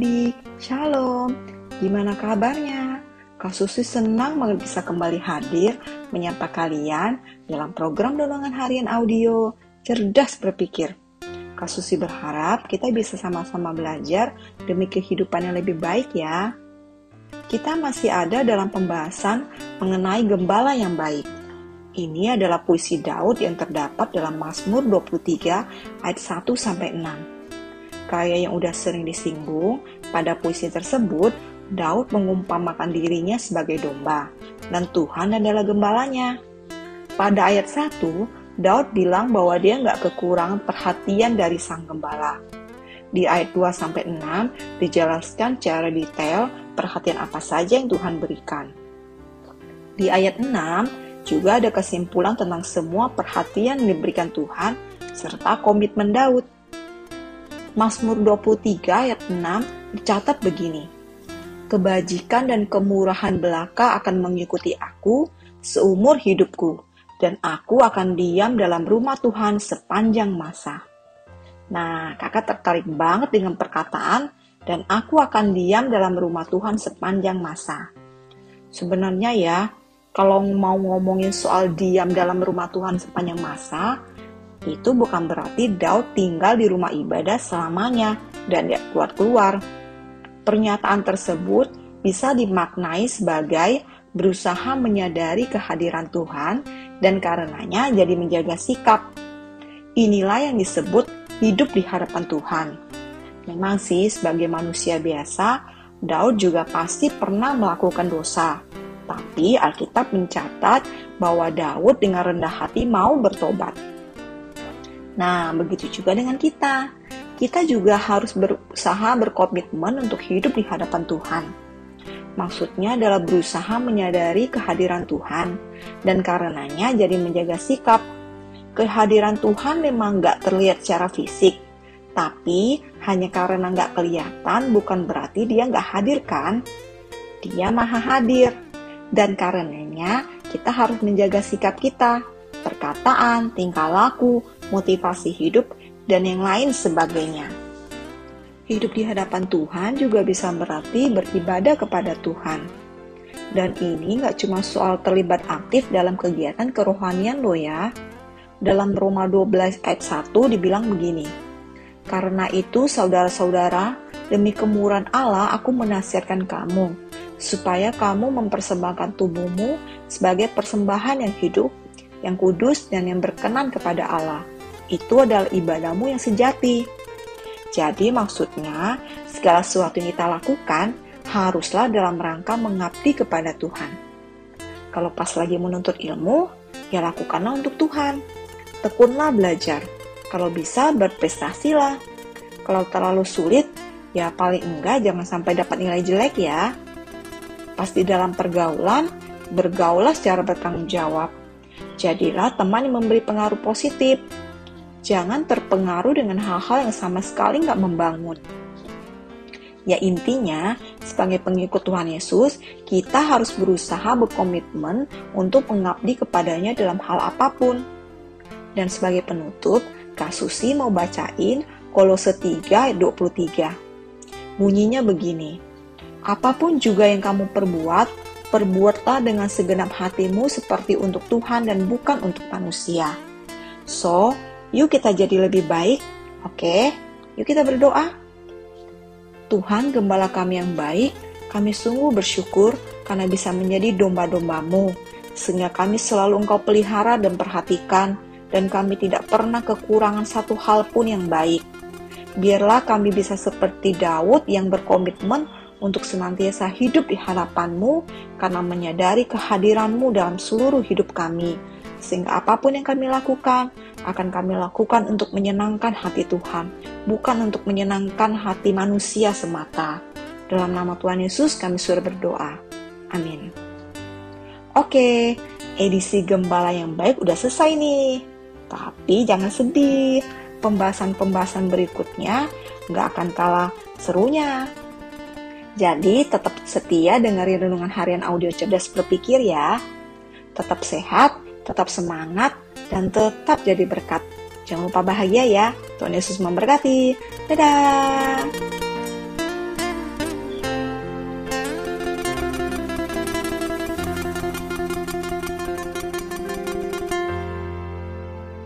adik-adik, Shalom. Gimana kabarnya? Kak Susi senang banget bisa kembali hadir menyapa kalian dalam program Donongan Harian Audio Cerdas Berpikir. Kak Susi berharap kita bisa sama-sama belajar demi kehidupan yang lebih baik ya. Kita masih ada dalam pembahasan mengenai gembala yang baik. Ini adalah puisi Daud yang terdapat dalam Mazmur 23 ayat 1 sampai 6. Kayak yang udah sering disinggung, pada puisi tersebut, Daud mengumpamakan dirinya sebagai domba, dan Tuhan adalah gembalanya. Pada ayat 1, Daud bilang bahwa dia nggak kekurangan perhatian dari sang gembala. Di ayat 2-6 dijelaskan secara detail perhatian apa saja yang Tuhan berikan. Di ayat 6 juga ada kesimpulan tentang semua perhatian yang diberikan Tuhan serta komitmen Daud. Mazmur 23 ayat 6 dicatat begini. Kebajikan dan kemurahan belaka akan mengikuti aku seumur hidupku, dan aku akan diam dalam rumah Tuhan sepanjang masa. Nah, kakak tertarik banget dengan perkataan, dan aku akan diam dalam rumah Tuhan sepanjang masa. Sebenarnya ya, kalau mau ngomongin soal diam dalam rumah Tuhan sepanjang masa, itu bukan berarti Daud tinggal di rumah ibadah selamanya dan dia keluar-keluar. Pernyataan tersebut bisa dimaknai sebagai berusaha menyadari kehadiran Tuhan dan karenanya jadi menjaga sikap. Inilah yang disebut hidup di hadapan Tuhan. Memang sih sebagai manusia biasa, Daud juga pasti pernah melakukan dosa. Tapi Alkitab mencatat bahwa Daud dengan rendah hati mau bertobat. Nah, begitu juga dengan kita. Kita juga harus berusaha berkomitmen untuk hidup di hadapan Tuhan. Maksudnya adalah berusaha menyadari kehadiran Tuhan, dan karenanya jadi menjaga sikap. Kehadiran Tuhan memang nggak terlihat secara fisik, tapi hanya karena nggak kelihatan bukan berarti dia nggak hadir kan? Dia maha hadir, dan karenanya kita harus menjaga sikap kita, perkataan, tingkah laku, motivasi hidup, dan yang lain sebagainya. Hidup di hadapan Tuhan juga bisa berarti beribadah kepada Tuhan. Dan ini nggak cuma soal terlibat aktif dalam kegiatan kerohanian lo ya. Dalam Roma 12 ayat 1 dibilang begini, Karena itu saudara-saudara, demi kemurahan Allah aku menasihatkan kamu, supaya kamu mempersembahkan tubuhmu sebagai persembahan yang hidup, yang kudus, dan yang berkenan kepada Allah itu adalah ibadahmu yang sejati. Jadi maksudnya, segala sesuatu yang kita lakukan haruslah dalam rangka mengabdi kepada Tuhan. Kalau pas lagi menuntut ilmu, ya lakukanlah untuk Tuhan. Tekunlah belajar. Kalau bisa, berprestasilah. Kalau terlalu sulit, ya paling enggak jangan sampai dapat nilai jelek ya. Pas di dalam pergaulan, bergaulah secara bertanggung jawab. Jadilah teman yang memberi pengaruh positif, jangan terpengaruh dengan hal-hal yang sama sekali nggak membangun. Ya intinya, sebagai pengikut Tuhan Yesus, kita harus berusaha berkomitmen untuk mengabdi kepadanya dalam hal apa pun. Dan sebagai penutup, Kak Susi mau bacain Kolose 3 ayat 23. Bunyinya begini, Apa pun juga yang kamu perbuat, perbuatlah dengan segenap hatimu seperti untuk Tuhan dan bukan untuk manusia. So, Yuk kita jadi lebih baik. Oke, yuk kita berdoa. Tuhan gembala kami yang baik, kami sungguh bersyukur karena bisa menjadi domba-dombamu, sehingga kami selalu engkau pelihara dan perhatikan, dan kami tidak pernah kekurangan satu hal pun yang baik. Biarlah kami bisa seperti Daud yang berkomitmen untuk senantiasa hidup di hadapanmu karena menyadari kehadiranmu dalam seluruh hidup kami sehingga apa pun yang kami lakukan akan kami lakukan untuk menyenangkan hati Tuhan, bukan untuk menyenangkan hati manusia semata. Dalam nama Tuhan Yesus kami sudah berdoa. Amin. Oke, edisi Gembala yang baik udah selesai nih. Tapi jangan sedih, pembahasan-pembahasan berikutnya nggak akan kalah serunya. Jadi tetap setia dengerin renungan harian audio cerdas berpikir ya. Tetap sehat, tetap semangat, dan tetap jadi berkat. Jangan lupa bahagia ya. Tuhan Yesus memberkati. Dadah.